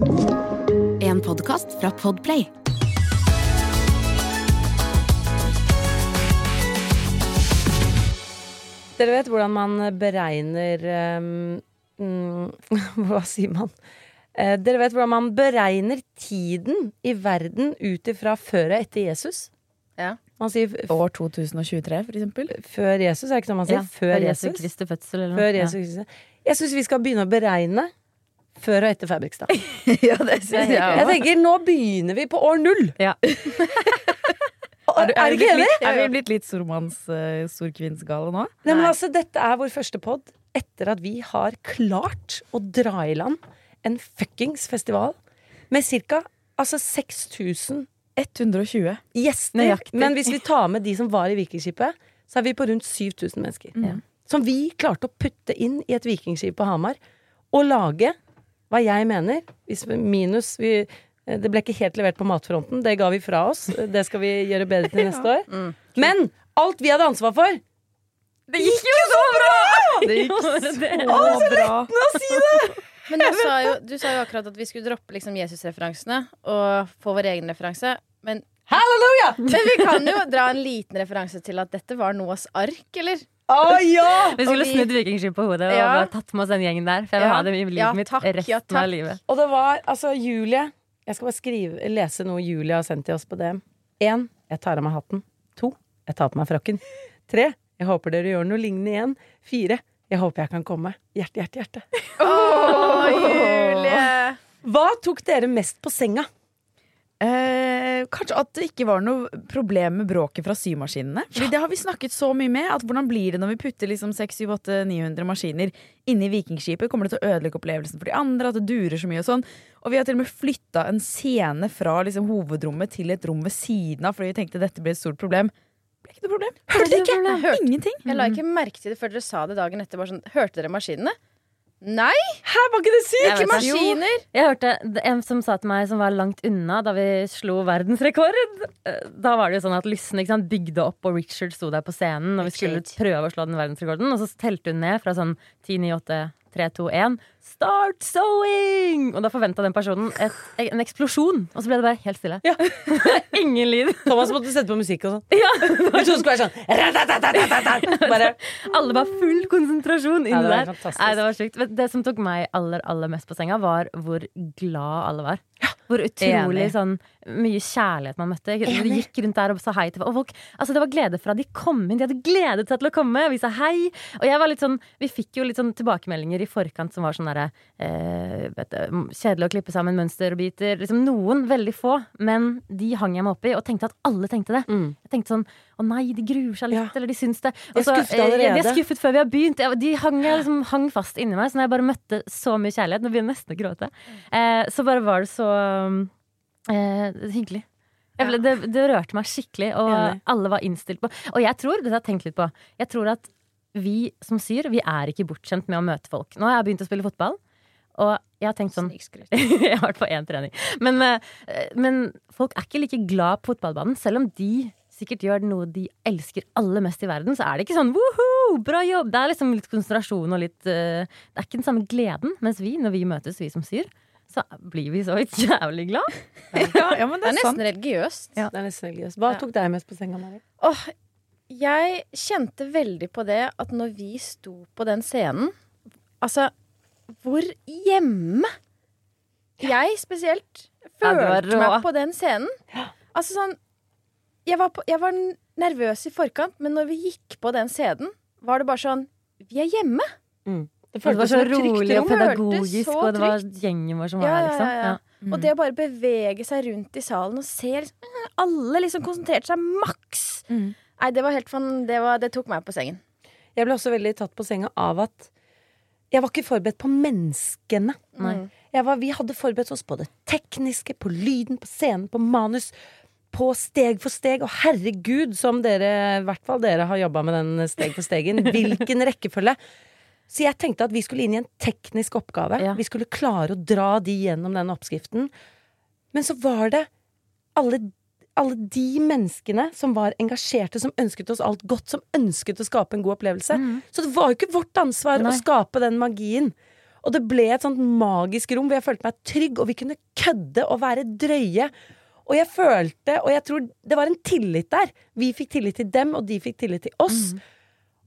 En podkast fra Podplay. Dere vet hvordan man beregner um, Hva sier man? Eh, dere vet hvordan man beregner tiden i verden ut ifra før og etter Jesus? Ja. Man sier f- År 2023, for eksempel. før Jesus, er det ikke noe man sier? Ja, før før Jesus. Kristi fødsel, eller noe. Før Jesus Ja. Jeg syns vi skal begynne å beregne før og etter Fredrikstad. ja, det syns jeg Jeg tenker, nå begynner vi på år null! Ja. Er, er ikke enig? Er vi blitt litt stormanns uh, storkvinnsgale nå? Nei, men altså, Dette er vår første pod etter at vi har klart å dra i land en fuckings festival med ca. Altså 6000 120. gjester. Nøyaktig. Men hvis vi tar med de som var i Vikingskipet, så er vi på rundt 7000 mennesker. Mm. Som vi klarte å putte inn i et vikingskip på Hamar. Og lage hva jeg mener, hvis minus vi, Det ble ikke helt levert på matfronten, det ga vi fra oss. Det skal vi gjøre bedre til neste år. Mm. Men alt vi hadde ansvar for Det gikk jo så bra! Det gikk det. så bra. Men du sa, jo, du sa jo akkurat at vi skulle droppe liksom Jesus-referansene og få vår egen referanse. Men, Halleluja! men vi kan jo dra en liten referanse til at dette var Noahs ark, eller? Å ja! Vi skulle vi- snudd vikingskip på hodet og Ja. bare tatt med oss den gjengen der. For jeg vil Ja. ha dem i livet mitt takk, resten av livet. Og det var altså Julie Jeg skal bare skrive, lese noe Julie har sendt til oss på DM. Én. Jeg tar av meg hatten. To. Jeg tar på meg frakken. Tre. Jeg håper dere gjør noe lignende igjen. Fire. Jeg håper jeg kan komme. Hjerte, hjerte, hjerte. Å, Julie! Hva tok dere mest på senga? Eh, kanskje at det ikke var noe problem med bråket fra symaskinene. Fordi Det har vi snakket så mye med. At Hvordan blir det når vi putter liksom 600-900 maskiner inni Vikingskipet? Kommer det til å ødelegge opplevelsen for de andre? At det durer så mye og sånn? Og vi har til og med flytta en scene fra liksom hovedrommet til et rom ved siden av fordi vi tenkte dette ble et stort problem. Det ble ikke noe problem. Hørte dere ikke? Ingenting. Jeg la ikke merke til det før dere sa det dagen etter. Bare sånn, Hørte dere maskinene? Nei, Hæ, var ikke det syke maskiner! Jeg hørte en som sa til meg, som var langt unna da vi slo verdensrekord. Da var det jo sånn at Lyssen ikke sant, bygde opp, og Richard sto der på scenen Og vi skulle prøve å slå den verdensrekorden. Og så telte hun ned fra sånn 10, 9, 8, 3, 2, 1. Start sewing! Og da forventa den personen et, en eksplosjon. Og så ble det bare helt stille. Ja. Ingen lyd. Thomas måtte sette på musikk og sånn. Ja. Vi trodde det skulle være sånn. Bare Alle var full konsentrasjon inni Ja, det der. Nei, det var sykt. Det som tok meg aller aller mest på senga, var hvor glad alle var. Hvor utrolig Enig. sånn mye kjærlighet man møtte. De gikk rundt der og sa hei til folk. Altså det var glede fra de kom inn. De hadde gledet seg til å komme. Vi sa hei. Og jeg var litt sånn Vi fikk jo litt sånn tilbakemeldinger i forkant som var sånn derre eh, Kjedelig å klippe sammen mønster og biter. Liksom noen, veldig få. Men de hang jeg meg opp i og tenkte at alle tenkte det. Mm. Jeg tenkte sånn Å nei, de gruer seg litt, Ja. eller de syns det. De er skuffet eh, allerede. De er skuffet før vi har begynt. De hang, liksom, hang fast inni meg, så når jeg bare møtte så mye kjærlighet Nå begynner jeg nesten å gråte. Eh, så bare var det så eh, hyggelig. Ble, det, det rørte meg skikkelig, og Enig. alle var innstilt på Og jeg tror, det har jeg tenkt litt på, jeg tror at vi som syr, vi er ikke bortskjemt med å møte folk. Nå har jeg begynt å spille fotball, og jeg har tenkt sånn jeg har vært på én trening. Men, eh, men folk er ikke like glad på fotballbanen. Selv om de sikkert gjør noe de elsker aller mest i verden, så er det ikke sånn woho, bra jobb! Det er liksom litt konsentrasjon og litt uh, Det er ikke den samme gleden. Mens vi, når vi møtes, vi som syr, så blir vi så jævlig glad. Ja, ja, men Det det er er sant. nesten religiøst. Det er nesten religiøst. Hva Ja. tok deg mest på senga, Mari? Åh, jeg kjente veldig på det at når vi sto på den scenen Altså, hvor hjemme jeg spesielt Ja, følte ja, meg på den scenen. Altså sånn jeg var, på, jeg var nervøs i forkant, men når vi gikk på den scenen, var det bare sånn Vi er hjemme! Det Det var så rolig og pedagogisk, og det var gjengen vår som var her, ja, liksom. ja, ja. Ja. Og det å bare bevege seg rundt i salen og se liksom, Alle liksom konsentrerte seg maks. Mm. Nei, det var helt fan, det, var, det tok meg på sengen. Jeg ble også veldig tatt på senga av at jeg var ikke forberedt på menneskene. Mm. Var, vi hadde forberedt oss på det tekniske, på lyden, på scenen, på manus. På steg for steg. Og herregud, som dere, i hvert fall dere, har jobba med den steg for stegen. Hvilken rekkefølge. Så jeg tenkte at vi skulle inn i en teknisk oppgave. Ja. Vi skulle klare å dra de gjennom den oppskriften. Men så var det alle, alle de menneskene som var engasjerte, som ønsket oss alt godt, som ønsket å skape en god opplevelse. Mm. Så det var jo ikke vårt ansvar Nei. å skape den magien. Og det ble et sånt magisk rom hvor jeg følte meg trygg, og vi kunne kødde og være drøye. Og jeg følte, og jeg tror det var en tillit der. Vi fikk tillit til dem, og de fikk tillit til oss.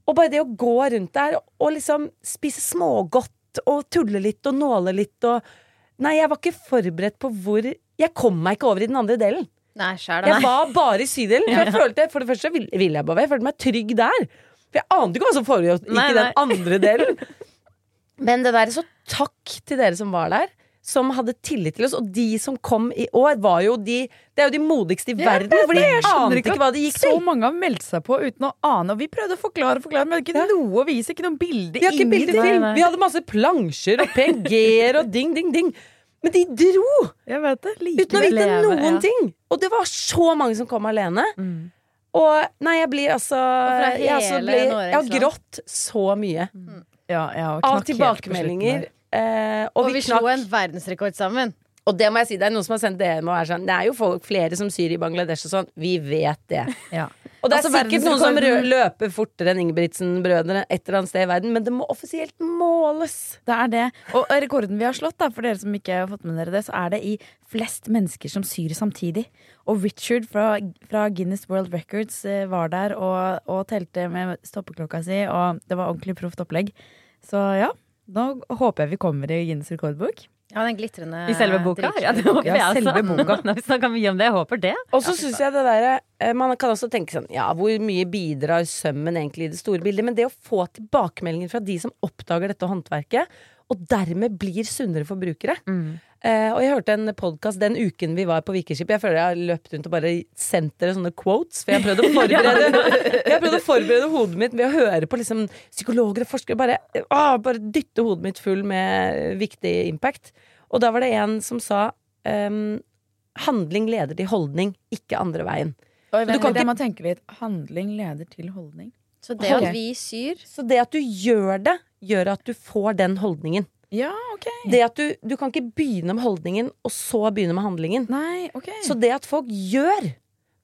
Og bare det å gå rundt der og liksom spise smågodt og tulle litt og nåle litt og Nei, jeg var ikke forberedt på hvor Jeg kom meg ikke over i den andre delen. Nei, sjæl Jeg var bare i sydelen. For, jeg følte, for det første ville vil jeg bare Jeg følte meg trygg der. For jeg ante ikke hva som foregikk i den andre delen. Men det der, så takk til dere som var der. Som hadde tillit til oss. Og de som kom i år, var jo de Det er jo de modigste i verden. For de ante ikke hva det gikk til. Så mange har meldt seg på uten å ane, og vi prøvde å forklare og forklare, men det ikke noe å vise, ikke noe bilde, Vi nei. Vi hadde masse plansjer og PNG-er og ding, ding, ding. Men de dro! Det, Uten å vite noen ja. ting. Og det var så mange som kom alene. Mm. Og nei, jeg blir altså Jeg, altså blir, jeg har grått så mye. Ja, jeg har Av tilbakemeldinger. Eh, og, Og vi vi slo en verdensrekord sammen. Og det må jeg si, det er noen som har sendt DM og er sånn Det er jo folk, flere som syr i Bangladesh og sånn. Vi vet det. Ja. Og det er Altså, sikkert noen som løper fortere enn Ingebrigtsen-brødrene et eller annet sted i verden, men det må offisielt måles. Det er det. Og rekorden vi har slått, da, for dere som ikke har fått med dere det, så er det i flest mennesker som syr samtidig. Og Richard fra, fra Guinness World Records eh, var der og, og telte med stoppeklokka si, og det var ordentlig proft opplegg. Så ja, nå håper jeg vi kommer i Guinness rekordbok. Ja, den glitrende I selve boka? drikkskjeen. Ja, det håper Ja, jeg også. selve boka. Nå har vi snakka mye om det. Jeg håper det. Og så syns jeg det derre eh, Man kan også tenke sånn Ja, hvor mye bidrar sømmen egentlig i det store bildet? Men det å få tilbakemeldinger fra de som oppdager dette håndverket, og dermed blir sunnere forbrukere. Eh, og jeg hørte en podkast den uken vi var på Vikingskipet. Jeg føler jeg har løpt rundt og bare sendt dere sånne quotes. For jeg har prøvd å forberede prøvd å forberede hodet mitt ved å høre på liksom psykologer og forskere. Bare, å, bare dytte hodet mitt full med viktig impact. Og da var det en som sa um, handling leder til holdning, ikke andre veien. Og du kan det man må tenke litt. Handling leder til holdning. Så det okay. at vi syr Så det at du gjør det, gjør at du får den holdningen. Ja, ok. Det at du, du kan ikke begynne med holdningen, og så begynne med handlingen. Nei, ok. Så det at folk gjør,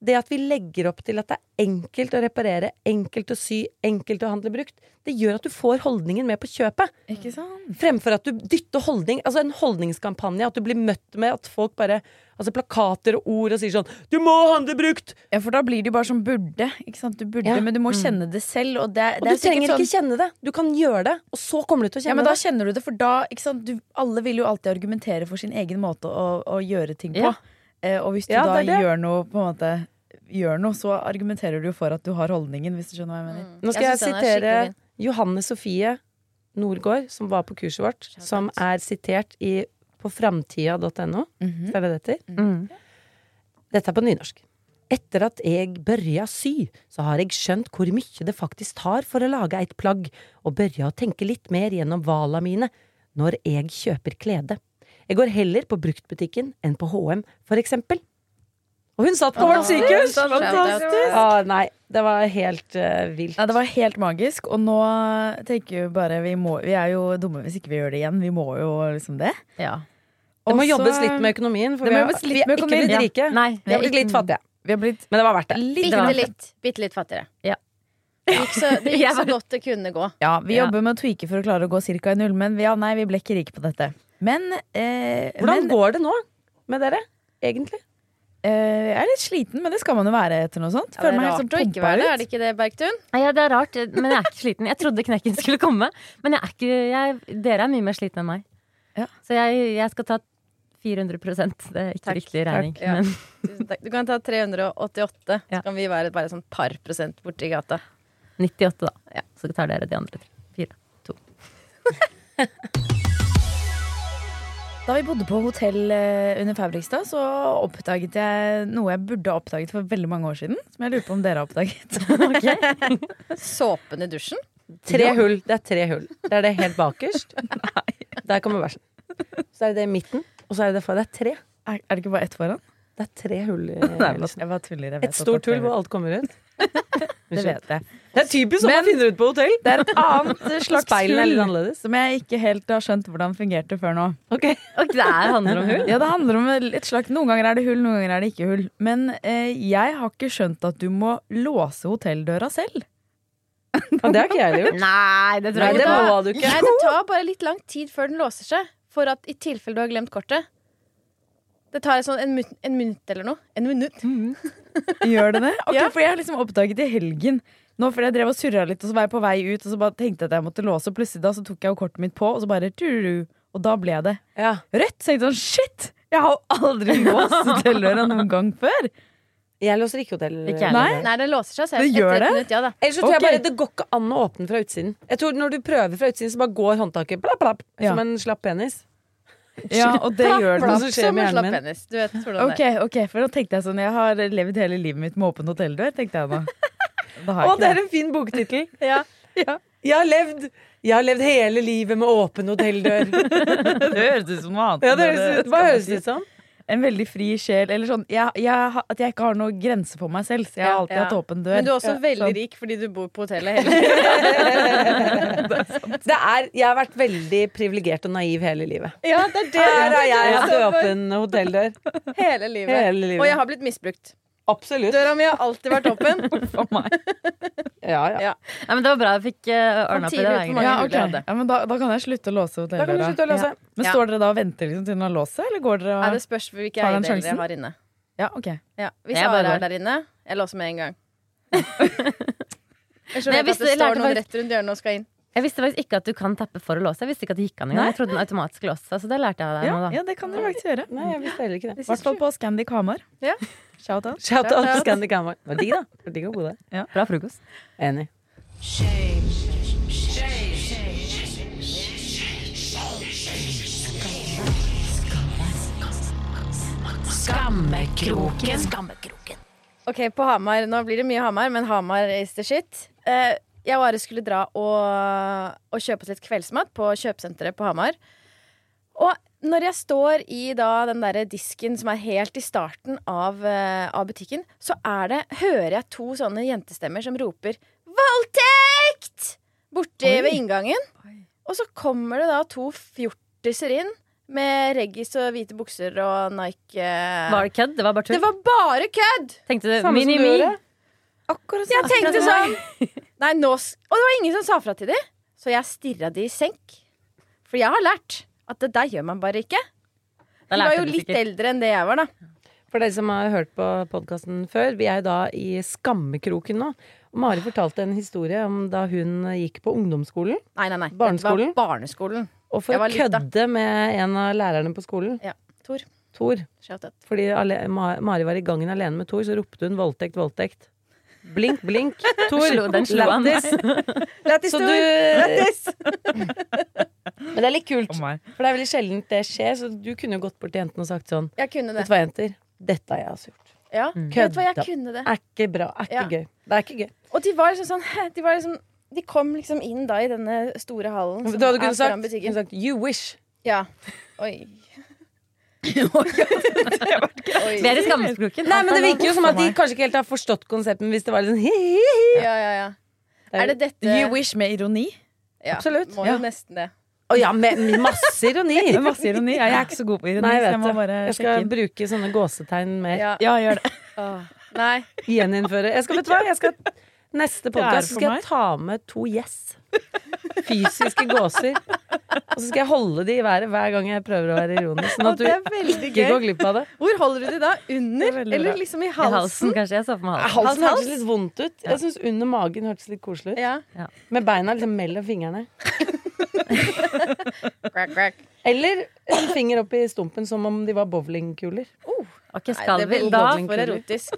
det at vi legger opp til at det er enkelt å reparere, enkelt å sy, enkelt å handle brukt, det gjør at du får holdningen med på kjøpet. Ikke sant? Fremfor at du dytter holdning Altså en holdningskampanje, at du blir møtt med at folk bare Altså plakater og ord og sier sånn 'Du må handle brukt!' Ja, for da blir det jo bare som burde. Ikke sant? Du burde, Ja. men du må kjenne det selv. Og, det, Og det du trenger sånn- ikke kjenne det. Du kan gjøre det, og så kommer du til å kjenne det. Ja, men da det. kjenner du det, for da ikke sant? Du, Alle vil jo alltid argumentere for sin egen måte å, å gjøre ting på. Ja. Eh, og hvis du Ja, da det det. gjør noe, på en måte Gjør noe, så argumenterer du jo for at du har holdningen, hvis du skjønner hva jeg mener. Nå skal jeg, jeg er sitere. Johanne Sofie Nordgård, som var på kurset vårt, som er sitert i, på framtida.no. Mhm. Så er det det heter. Mm. Dette er på nynorsk. Etter at jeg børja sy, så har jeg skjønt hvor mye det faktisk tar for å lage et plagg, og børja å tenke litt mer gjennom vala mine når jeg kjøper klede. Jeg går heller på bruktbutikken enn på HM, for eksempel. Og hun satt på vårt sykehus! Fantastisk. Ah, nei, det var helt uh, vilt. Nei, det var helt magisk, og nå tenker vi bare vi, må, vi er jo dumme hvis ikke vi gjør det igjen. Vi må jo liksom det. Ja. Det må Også, jobbes litt med økonomien, for Det vi, har, litt vi er med ikke blitt rike. Nei, Vi har blitt litt fattige. Vi har blitt Men det var verdt det. litt Bitte litt. Bitte litt fattigere. Ja. Det gikk så, det gikk så godt det kunne gå. Ja, vi Ja. jobber med å tweake for å klare å gå cirka i null, men vi, ja, nei, vi ble ikke rike på dette. Men, eh, Hvordan men går det nå med dere, egentlig? eh, jeg er litt sliten, men det skal man jo være etter noe sånt. Føler ja, meg helt sånn pumpa det, ut. er det ikke det, Bergtun? Nei, Ja, det er rart, men jeg er ikke sliten. Jeg trodde knekken skulle komme. Men jeg er ikke, jeg, dere er mye mer slitne enn meg. Ja. Så jeg, jeg skal ta 400 Det er ikke Takk. riktig regning. Takk, ja. Men Tusen takk. Du kan ta 388, Ja. så kan vi være bare sånn par prosent borti gata. 98, da. Ja. Så tar dere de andre fire. Da vi bodde på hotell eh, under Fabrikstad, så oppdaget jeg noe jeg burde ha oppdaget for veldig mange år siden. Som jeg lurer på om dere har oppdaget. Såpen i dusjen? Tre hull. Det er tre hull. Det er det helt bakerst. Der kommer bæsjen. Så er det det i midten, og så er det det foran. Det er tre. Er, er det ikke bare ett foran? Det er tre hull. i Jeg bæsjen. bare tuller. Jeg vet Et stort hull hvor alt kommer ut. Det vet jeg. Det er typisk sånn man finner ut på hotell. Det er et annet slags hull som jeg ikke helt har skjønt hvordan fungerte før nå. Ok. Og det er, handler om hull? Ja, det handler om et slags Noen ganger er det hull, noen ganger er det ikke hull. Men eh, jeg har ikke skjønt at du må låse hotelldøra selv. Ja, det har ikke jeg gjort. Nei, det tror Nei, jeg det ikke. må du ikke. Nei, det tar bare litt lang tid før den låser seg. For at i tilfelle du har glemt kortet. Det tar sånn en, en minutt eller noe. En minutt. Gjør det det? Okay, Ja. For jeg har liksom oppdaget i helgen Nå fordi jeg drev og surra litt, og så var jeg på vei ut, og så bare tenkte jeg at jeg måtte låse, og plutselig da så tok jeg jo kortet mitt på, og så bare tururu, Og da ble det Ja. rødt. Så jeg tenkte sånn shit! Jeg har aldri låst hotelldøra noen gang før. Jeg låser ikke hotell. Ikke jeg Nei. Nei, det låser seg selv Det gjør det? minutt. Ja da. Ellers så tror jeg bare det går ikke an å åpne fra utsiden. Jeg tror Når du prøver fra utsiden, så bare går håndtaket plapp, plapp, Ja. som en slapp penis. Ja, og det gjør Hva det. som skjer med hjernen min? Du vet hvordan det er. ok, for da tenkte jeg sånn Jeg har levd hele livet mitt med åpen hotelldør, tenkte jeg da. Da Å, det er en fin boktittel! Ja. Ja. Jeg har levd Jeg har levd hele livet med åpen hotelldør. Det høres ut som noe annet. Ja, det høres ut, hva høres det ut som? En veldig fri sjel. Eller sånn jeg, jeg, At jeg ikke har noen grense for meg selv. Så jeg har alltid ja. hatt åpen dør. Men du er også Ja, veldig sånn. rik fordi du bor på hotellet hele tiden. Det er, jeg har vært veldig privilegert og naiv hele livet. Ja, det er det. Her har jeg hatt åpen hotelldør. Hele livet. Hele livet. Og jeg har blitt misbrukt. Absolutt. Døra mi har alltid vært åpen. For meg. Ja, ja. Ja. Nei, men det var bra jeg fikk uh, Kom ordna opp i det. Ja, okay. ok. ja, men da, da kan jeg slutte å låse du hotelldøra. låse. Men står dere da og venter liksom til den har låst seg, eller går dere og Nei, det spørs hvilke eier den jeg har inne. Ja, ok. Ja. Hvis Jeg bare er der inne, jeg låser med en gang. Jeg skjønner at det står noen rett rundt hjørnet og skal inn. Jeg visste faktisk ikke at du kan tappe for å låse. Jeg visste ikke at det gikk an engang. Jeg trodde den automatisk låste seg, så det lærte jeg av deg Ja, nå, da. ja, det kan dere faktisk gjøre. Nei, jeg visste heller ikke det. I hvert fall på Scandic Hamar. Ja. Shout out. Shout out til Shout-out. Scandic Hamar. Det var digg, da. Det var digg å bo der. Bra frokost. Enig. Skammekroken. Skammekroken. Ok, på Hamar. Nå blir det mye Hamar, men Hamar is the shit. Eh, jeg og Are skulle dra og, og kjøpe oss litt kveldsmat på kjøpesenteret på Hamar. Og når jeg står i da den der disken som er helt i starten av, uh, av butikken, så er det, hører jeg to sånne jentestemmer som roper 'voldtekt!' borti Oi. ved inngangen. Og så kommer det da to fjortiser inn med reggis og hvite bukser og Nike uh... Var det kødd? Det var bare Det var bare kødd! Tenkte du Samme som mini du me? gjorde. Akkurat Jeg tenkte sånn Nei, nå s- Og det var ingen som sa fra til dem. Så jeg stirra de i senk. For jeg har lært at det der gjør man bare ikke. Da De var jo litt sikkert. eldre enn det jeg var, da. For dere som har hørt på podkasten før, vi er jo da i skammekroken nå. Mari fortalte en historie om da hun gikk på ungdomsskolen. Nei, nei, nei. Barneskolen? Det var barneskolen. Og for å kødde med en av lærerne på skolen, Ja. Tor. Tor Fordi Mari var i gangen alene med Tor, så ropte hun 'voldtekt, voldtekt'. Blink, blink. Tor, lættis. Lættis, Tor! Lættis! Men det er litt kult, For for det er veldig sjelden det skjer. Så du kunne jo gått bort til jentene og sagt sånn Jeg kunne Vet det. du hva, jenter? Dette har jeg også gjort. Ja. Mm. Vet hva, jeg kunne det. Er ikke bra. Er ikke Ja. gøy. Det er ikke gøy. Og de var liksom sånn De var liksom de kom liksom inn da i denne store hallen. Du hadde kunnet sagt, sagt 'you wish'. Ja. Oi. Er i skammekroken. Nei, men Det virker jo som at de kanskje ikke helt har forstått konseptet hvis det var litt sånn. Ja, ja, ja. Er det dette You wish med ironi. ja, Absolutt. Må Ja. jo nesten det. Å ja, med med masse ironi. Med masse ironi. Ja, jeg er ikke så god på ironi, Nei, jeg så jeg må bare Jeg skal inn. bruke sånne gåsetegn mer. Ja. Ja, gjør det. Oh. Nei. Gjeninnføre. Jeg skal, vet du hva? Jeg skal, neste podkast skal jeg ta med to gjess. Fysiske gåser. Og så skal jeg holde de i været hver gang jeg prøver å være ironisk. Sånn at du det er ikke går glipp av det. Hvor holder du de da? Under? er Eller liksom i I halsen, halsen? kanskje. Jeg så for meg halsen. Halsen hals? hørtes litt vondt ut. Jeg syns under magen hørtes litt koselig ut. Ja. Med beina liksom mellom fingrene. Crack, crack. Eller en finger opp i stumpen som om de var bowlingkuler. Ok, Nei, skal det blir da da for erotisk.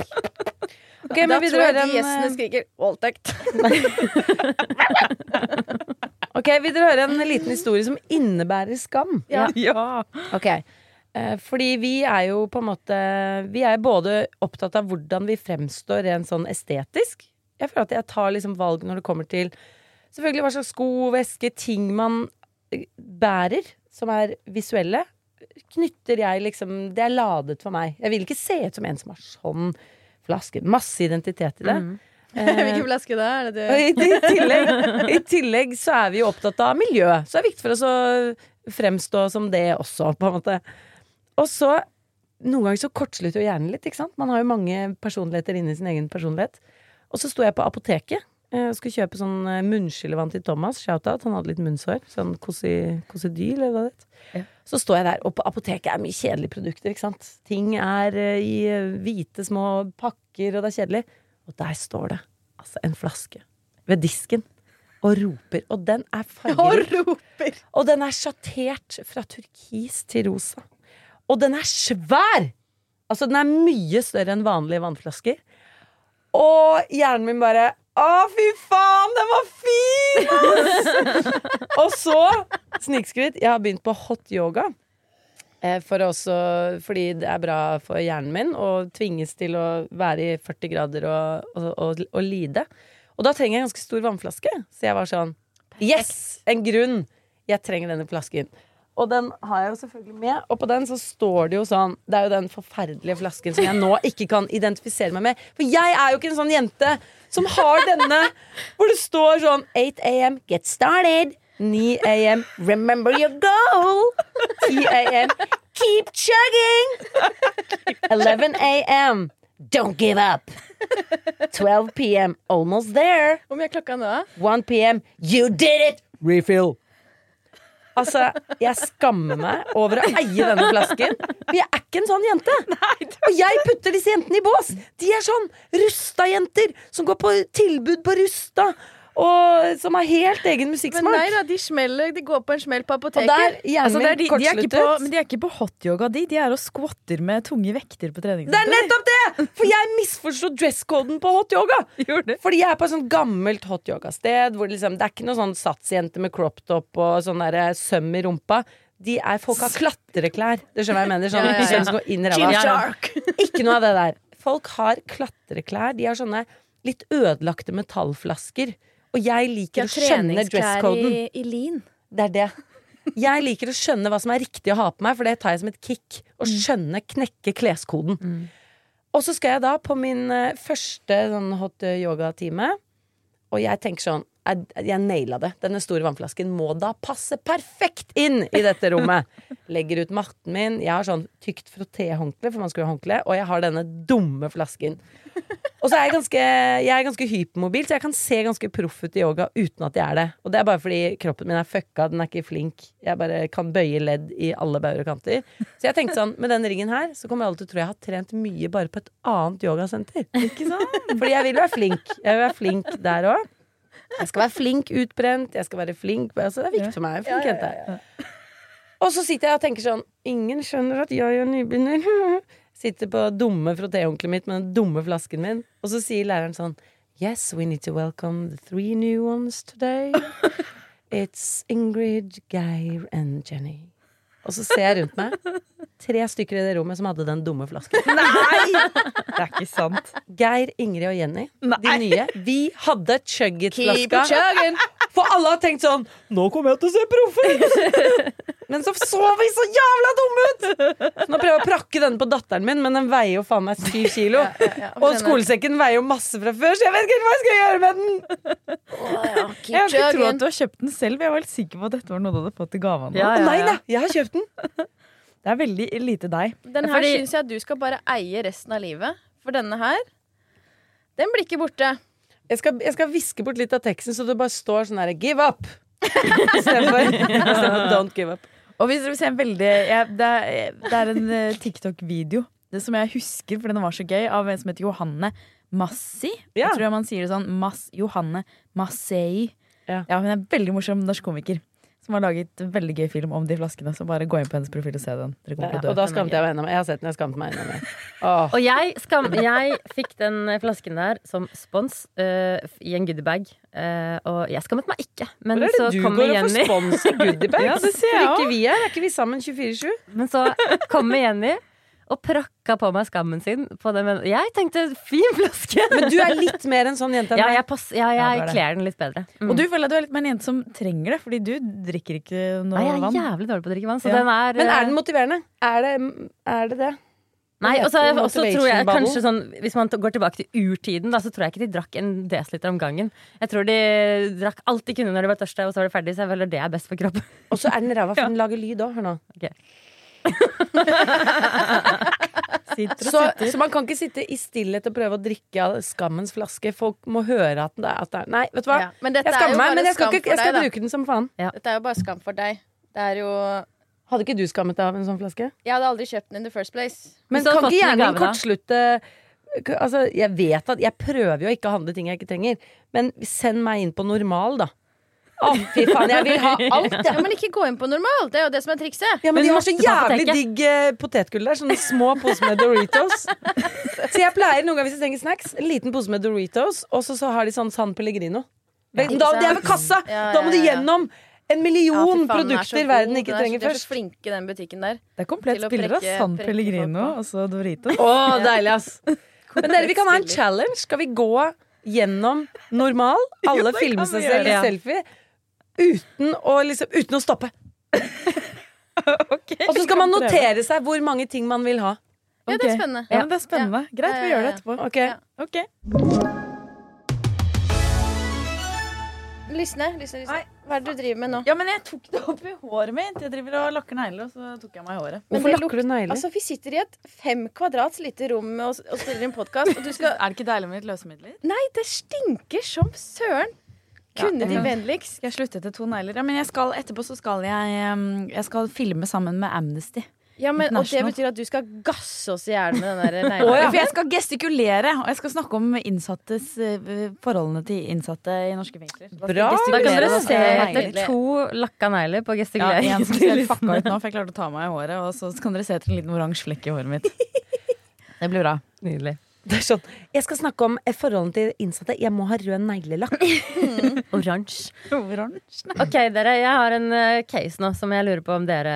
Ok, da tror jeg de høre gjestene en, skriker 'voldtekt'. ok, vil dere høre en liten historie som innebærer skam? Ja. Ja. Ok, eh, fordi vi er jo på en måte Vi er både opptatt av hvordan vi fremstår rent sånn estetisk. Jeg føler at jeg tar liksom valg når det kommer til Selvfølgelig hva slags sko, veske, ting man eh, bærer, som er visuelle. Knytter jeg liksom Det er ladet for meg. Jeg vil ikke se ut som en som har sånn flaske. Masse identitet i det. Mm. Eh, Hvilken flaske da? Er det du? i, i, tillegg, I tillegg så er vi jo opptatt av miljø. Så det er viktig for oss å fremstå som det også, på en måte. Og så Noen ganger så kortslutter jo hjernen litt. ikke sant? Man har jo mange personligheter inni sin egen personlighet. Og så sto jeg på apoteket Jeg skulle kjøpe sånn eh, munnskyllevann til Thomas. Shout-out. Han hadde litt munnsår. Sånn kosi- eller hva det. Ja. Så står jeg der, og på apoteket er mye kjedelige produkter, ikke sant. Ting er eh, i eh, hvite små pakker, og det er kjedelig. Og der står det altså en flaske ved disken og roper. Og den er fargerik. Og den er sjattert fra turkis til rosa. Og den er svær! Altså, den er mye større enn vanlige vannflasker. Og hjernen min bare Å, fy faen, den var fin! ass!» og så, snikskritt, jeg har begynt på hot yoga. Eh, For også, fordi det er bra for hjernen min å tvinges til å være i 40 grader og, og, og, og lide. Og da trenger jeg en ganske stor vannflaske. Så jeg var sånn Yes! En grunn! Jeg trenger denne flasken. Og den har jeg jo selvfølgelig med. Og på den så står det jo sånn Det er jo den forferdelige flasken som jeg nå ikke kan identifisere meg med. For jeg er jo ikke en sånn jente som har denne hvor det står sånn 8 am, get started. 9 am, remember your goal. 10 am, keep chugging. 11 am, don't give up. 12 pm, almost there. Hvor mye er klokka nå? 1 pm, you did it! Refill. Altså, jeg skammer meg over å eie denne flasken. For jeg er ikke en sånn jente. Og jeg putter disse jentene i bås. De er sånn Rusta-jenter som går på tilbud på Rusta. Og som har helt egen Men nei da, de smeller, de går på en smell på og apoteket. der Altså, det er de, de er ikke på, men de er ikke på hotyoga, de. De er og skvatter med tunge vekter på Det er nettopp det! For jeg misforsto dresscoden på hot yoga. Fordi jeg er på et sånt gammelt hot yoga-sted hvor liksom, det er ikke noe sånn satsjente med crop top og sånn der søm i rumpa. De er, folk har klatreklær. Det skjønner jeg mener. Sånn, Ja, ja, ja. Ikke noe av det der. Folk har klatreklær. De har sånne litt ødelagte metallflasker. Og jeg liker å skjønne dresscoden. i, i. Det er det. Jeg liker å skjønne hva som er riktig å ha på meg, for det tar jeg som et kick. Å skjønne, knekke kleskoden. Og så skal jeg da på min eh, første sånn hot yoga-time, og jeg tenker sånn jeg, jeg naila det. Denne store vannflasken må da passe perfekt inn i dette rommet. Legger ut matten min. Jeg har sånn tykt frottéhåndkle, for man skal jo ha håndkle, og jeg har denne dumme flasken. Og så er jeg ganske, jeg er ganske hypermobil, så jeg kan se ganske proff ut i yoga uten at jeg er det. Og det er bare fordi kroppen min er fucka, den er ikke flink. Jeg bare kan bøye ledd i alle bauger og kanter. Så jeg tenkte sånn, med den ringen her, så kommer alle til å tro jeg har trent mye bare på et annet yogasenter. Ikke sant? Fordi jeg vil være flink. Jeg vil være flink der òg. Jeg skal være flink utbrent, jeg skal være flink altså, Det er viktig for meg. Flink jente. Og så sitter jeg og tenker sånn Ingen skjønner at jeg er nybegynner. Sitter på dumme frotéhåndkleet mitt med den dumme flasken min, og så sier læreren sånn Yes, we need to welcome the three new ones today. It's Ingrid, Geir and Jenny. Og så ser jeg rundt meg. Tre stykker i det rommet som hadde den dumme flasken. Nei! Det er ikke sant. Geir, Ingrid og Jenny, de nye. Vi hadde chugget-flaska. For alle har tenkt sånn Nå kommer jeg til å se proff ut! Men så så vi så jævla dumme ut! Så nå prøver jeg å prakke denne på datteren min, men den veier jo faen meg syv kilo. ja, Og skolesekken veier jo masse fra før, så jeg vet ikke helt hva jeg skal gjøre med den! Jeg Keep har ikke trodd at du har kjøpt den selv. Jeg var helt sikker på at dette var noe du hadde fått i gave. av noen. Ja, ja, nei da, jeg har kjøpt den. Det er veldig lite deg. Den her Fordi- syns jeg du skal bare eie resten av livet. For denne her, den blir ikke borte. Jeg skal, jeg skal viske bort litt av teksten, så det bare står sånn her 'give up'. Istedenfor 'don't give up'. Og hvis dere vil se en veldig jeg, det, er, det er en eh, TikTok-video Det som jeg husker, for den var så gøy, av en som heter Johanne Massi. Ja. Jeg tror man sier det sånn. Mas, Johanne Massei. Ja. Ja, hun er veldig morsom norsk komiker. Som har laget en veldig gøy film om de flaskene. Så bare gå inn på hennes profil og se den. Dere kommer til å Og da skamte jeg meg enda mer. Jeg har sett den, jeg skamte meg enda mer. Oh. Og jeg, skam, jeg fikk den flasken der som spons uh, i en goodiebag. Uh, og jeg skammet meg ikke. Men Hvor er så du kommer går og får Jenny. spons i goodiebags? Ja, det ser jeg er? Er ikke vi sammen 24-7? Men så kommer Jenny og prakka på meg skammen sin. På den, men jeg tenkte fin flaske! Men du er litt mer en sånn jente enn Ja, jeg, pass, ja, Ja, jeg er kler den litt bedre. Mm. Og du føler at du er litt mer en jente som trenger det, fordi du drikker ikke noe vann. Nei, jeg er vann. jævlig dårlig på å drikke vann. Så Ja. den er, Men er eh, den motiverende? Er det er det? det? Nei, og så og så tror jeg kanskje sånn Hvis man går tilbake til urtiden, da, så tror jeg ikke de drakk en desiliter om gangen. Jeg tror de drakk alt de kunne når de var tørste, og så var de ferdig. Så jeg føler det er best for kroppen. Og så er den ræva, for den lager lyd òg. Hør nå. Ok. Så, så man kan ikke sitte i stillhet og prøve å drikke av skammens flaske. Folk må høre at det er, at det er Nei, vet du hva? Ja, men dette Jeg er skammer meg, men jeg skal, ikke, jeg skal deg, bruke den som faen. Dette er jo bare skam for deg. Det er jo Hadde ikke du skammet deg av en sånn flaske? Jeg hadde aldri kjøpt den in the first place. Men Så kan ikke hjernen kortslutte Altså, jeg vet at Jeg prøver jo ikke å handle ting jeg ikke trenger, men send meg inn på normal, da. Å, fy faen, jeg vil ha alt, Ja, jeg. men ikke gå inn på normal. Det er jo det som er trikset. Ja, men Men de har så jævlig digg eh, potetgull der. Sånne små poser med Doritos. Så jeg pleier noen ganger hvis jeg trenger snacks, en liten pose med Doritos, og så, så har de sånn San Pellegrino. Ja, da, det er ved kassa! Ja, Da må du ja, ja. gjennom en million ja, er produkter god. verden ikke trenger først. De er så flinke i den butikken der. Det er komplett spiller av San Pellegrino og så Doritos. Å, deilig, ass. Men dere, vi kan ha en challenge. Skal vi gå gjennom normal? Alle det filme selger seg selv i selfie. Uten å, liksom, uten å stoppe. Og så skal man notere seg hvor mange ting man vil ha. Ja, det er spennende. Ja, men det er spennende. Greit, vi gjør det etterpå. Ok Ja. Ok. Lysne, lysne, lysne. Hva er det du driver med nå? Ja, men jeg tok det opp i håret mitt. Jeg driver og lakker negler, og så tok jeg meg i håret. Hvorfor lakker du negler? Altså, Vi sitter i et fem kvadrats lite rom og, og spiller inn podkast, og du skal Er det ikke deilig med litt løsemidler? Nei, det stinker som søren! Kunne Ja, de vennligst? Jeg slutte etter to negler? Ja, men jeg skal, etterpå så skal jeg, jeg skal filme sammen med Amnesty. Ja, men, Og det betyr at du skal gasse oss i hjel med den der ja. For jeg skal gestikulere, og jeg skal snakke om innsattes eh, forholdene til innsatte i norske fengsler. Bra. Da kan dere se etter to lakka negler på Ja, gestikulering. en som ser fucka ut nå, for jeg klarte å ta meg i håret. Og så kan dere se etter en liten oransje flekk i håret mitt. Det blir bra. Nydelig. Det er sånn. Jeg skal snakke om eh, forholdene til innsatte. Jeg må ha rød neglelakk. Oransje. Oransje. Ok, dere. Jeg har en uh, case nå som jeg lurer på om dere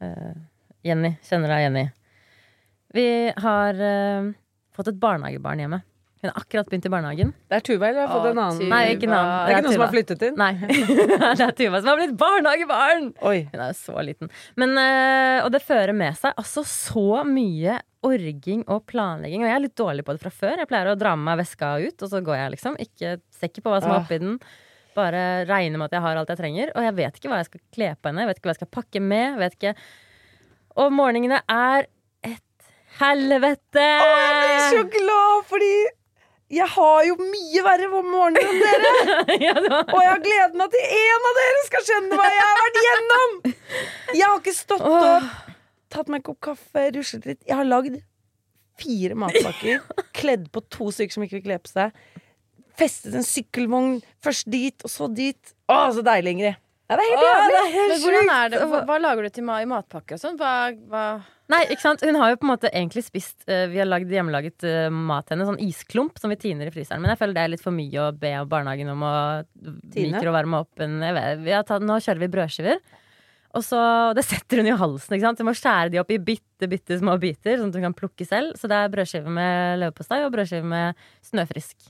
uh, Jenny, kjenner deg igjen i. Vi har uh, fått et barnehagebarn hjemme. Hun har akkurat begynt i barnehagen. Det er Tuva, eller har fått Åh, en annen? Nei, ikke navn. Det er ikke noen som har flyttet inn? Nei. det er Tuva som har blitt barnehagebarn! Oi. Hun er jo så liten. Men, og det fører med seg altså så mye orging og planlegging. Og jeg er litt dårlig på det fra før. Jeg pleier å dra med meg veska ut, og så går jeg, liksom. Ikke sikker på hva som er Ah. oppi den. Bare regner med at jeg har alt jeg trenger. Og jeg vet ikke hva jeg skal kle på henne. Jeg vet ikke hva jeg skal pakke med. Vet ikke. Og morgenene er et helvete! Jeg blir så glad, fordi jeg har jo mye verre om morgenen enn dere. ja, var... Og jeg har gleden av at en av dere skal skjønne hva jeg har vært gjennom! Jeg har ikke stått opp, tatt meg en kopp kaffe, ruslet litt. Jeg har lagd fire matpakker, kledd på to stykker som ikke vil kle på seg. Festet en sykkelvogn, først dit og så dit. Å, så deilig, Ingrid. Ja, det er helt jævlig. Men hvordan er det? Hva, hva lager du til ma i matpakke og sånn? Hva, hva Nei, ikke sant? Hun har jo på en måte egentlig spist uh, Vi har lagd hjemmelaget uh, mat til henne, sånn isklump som vi tiner i fryseren. Men jeg føler det er litt for mye å be barnehagen om å mikrovarme opp en jeg vet, vi har tatt, Nå kjører vi brødskiver. Og så, Det setter hun i halsen. ikke sant? Du må skjære de opp i bitte bitte små biter, sånn at hun kan plukke selv. Så det er brødskive med leverpostei og brødskive med snøfrisk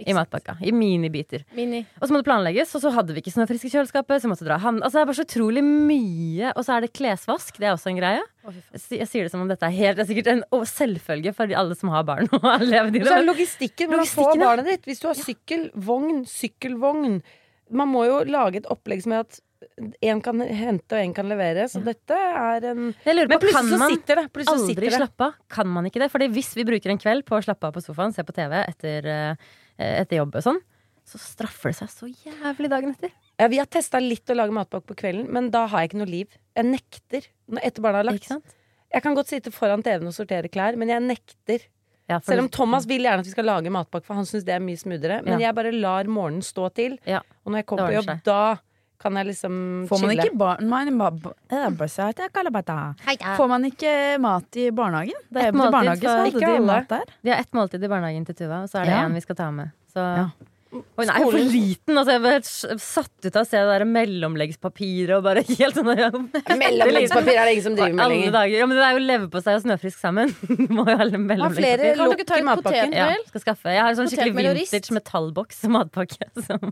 i matpakka. I minibiter. Mini. Og så må det planlegges, og så hadde vi ikke snøfrisk i kjøleskapet. Så måtte dra hand. Altså Det er bare så utrolig mye. Og så er det klesvask. Det er også en greie. Jeg jeg sier det som om dette er helt Det er sikkert en selvfølge for alle som har barn. og levd i det. så er logistikken. Hvordan få barnet ditt. Hvis du har sykkel, vogn, sykkelvogn Man må jo lage et opplegg som er at én kan hente og én kan levere. Så dette er en Men kan plutselig så man sitter det. Plutselig aldri sitter det. slappe av? Kan man ikke det? Fordi hvis vi bruker en kveld på å slappe av på sofaen, se på TV etter, eh, etter jobb og sånn, så straffer det seg så jævlig dagen etter. Ja, vi har testa litt å lage matpakke på kvelden, men da har jeg ikke noe liv. Jeg nekter etter barna har lagt. Ikke sant? Jeg kan godt sitte foran TV-en og sortere klær, men jeg nekter. Ja, Selv om Thomas vil gjerne at vi skal lage matpakke, for han syns det er mye smoothere. Men Ja. jeg bare lar morgenen stå til. Ja, Og når jeg kommer på jobb, da kan jeg liksom Får man chille. ikke barn... man- ba- bare si at jeg kaller bare. Får man ikke mat i barnehagen? Da jeg Et i måltid, barnehage, så hadde de mat der. Vi har ett måltid i barnehagen til Tuva, og så er det Ja. vi skal ta med. Så Ja. Hun er for liten! Altså, jeg ble satt ut av å se det der mellomleggspapiret og bare helt sånn ja, Mellomleggspapir er det ingen som driver med lenger. dager. Ja, men det er jo leverpostei og snøfrisk sammen. Må jo ha Har flere. Kan dere lokk ta i litt matpakken. Ja, skal skaffe. Jeg har en sånn skikkelig vintage metallboks og matpakke Som,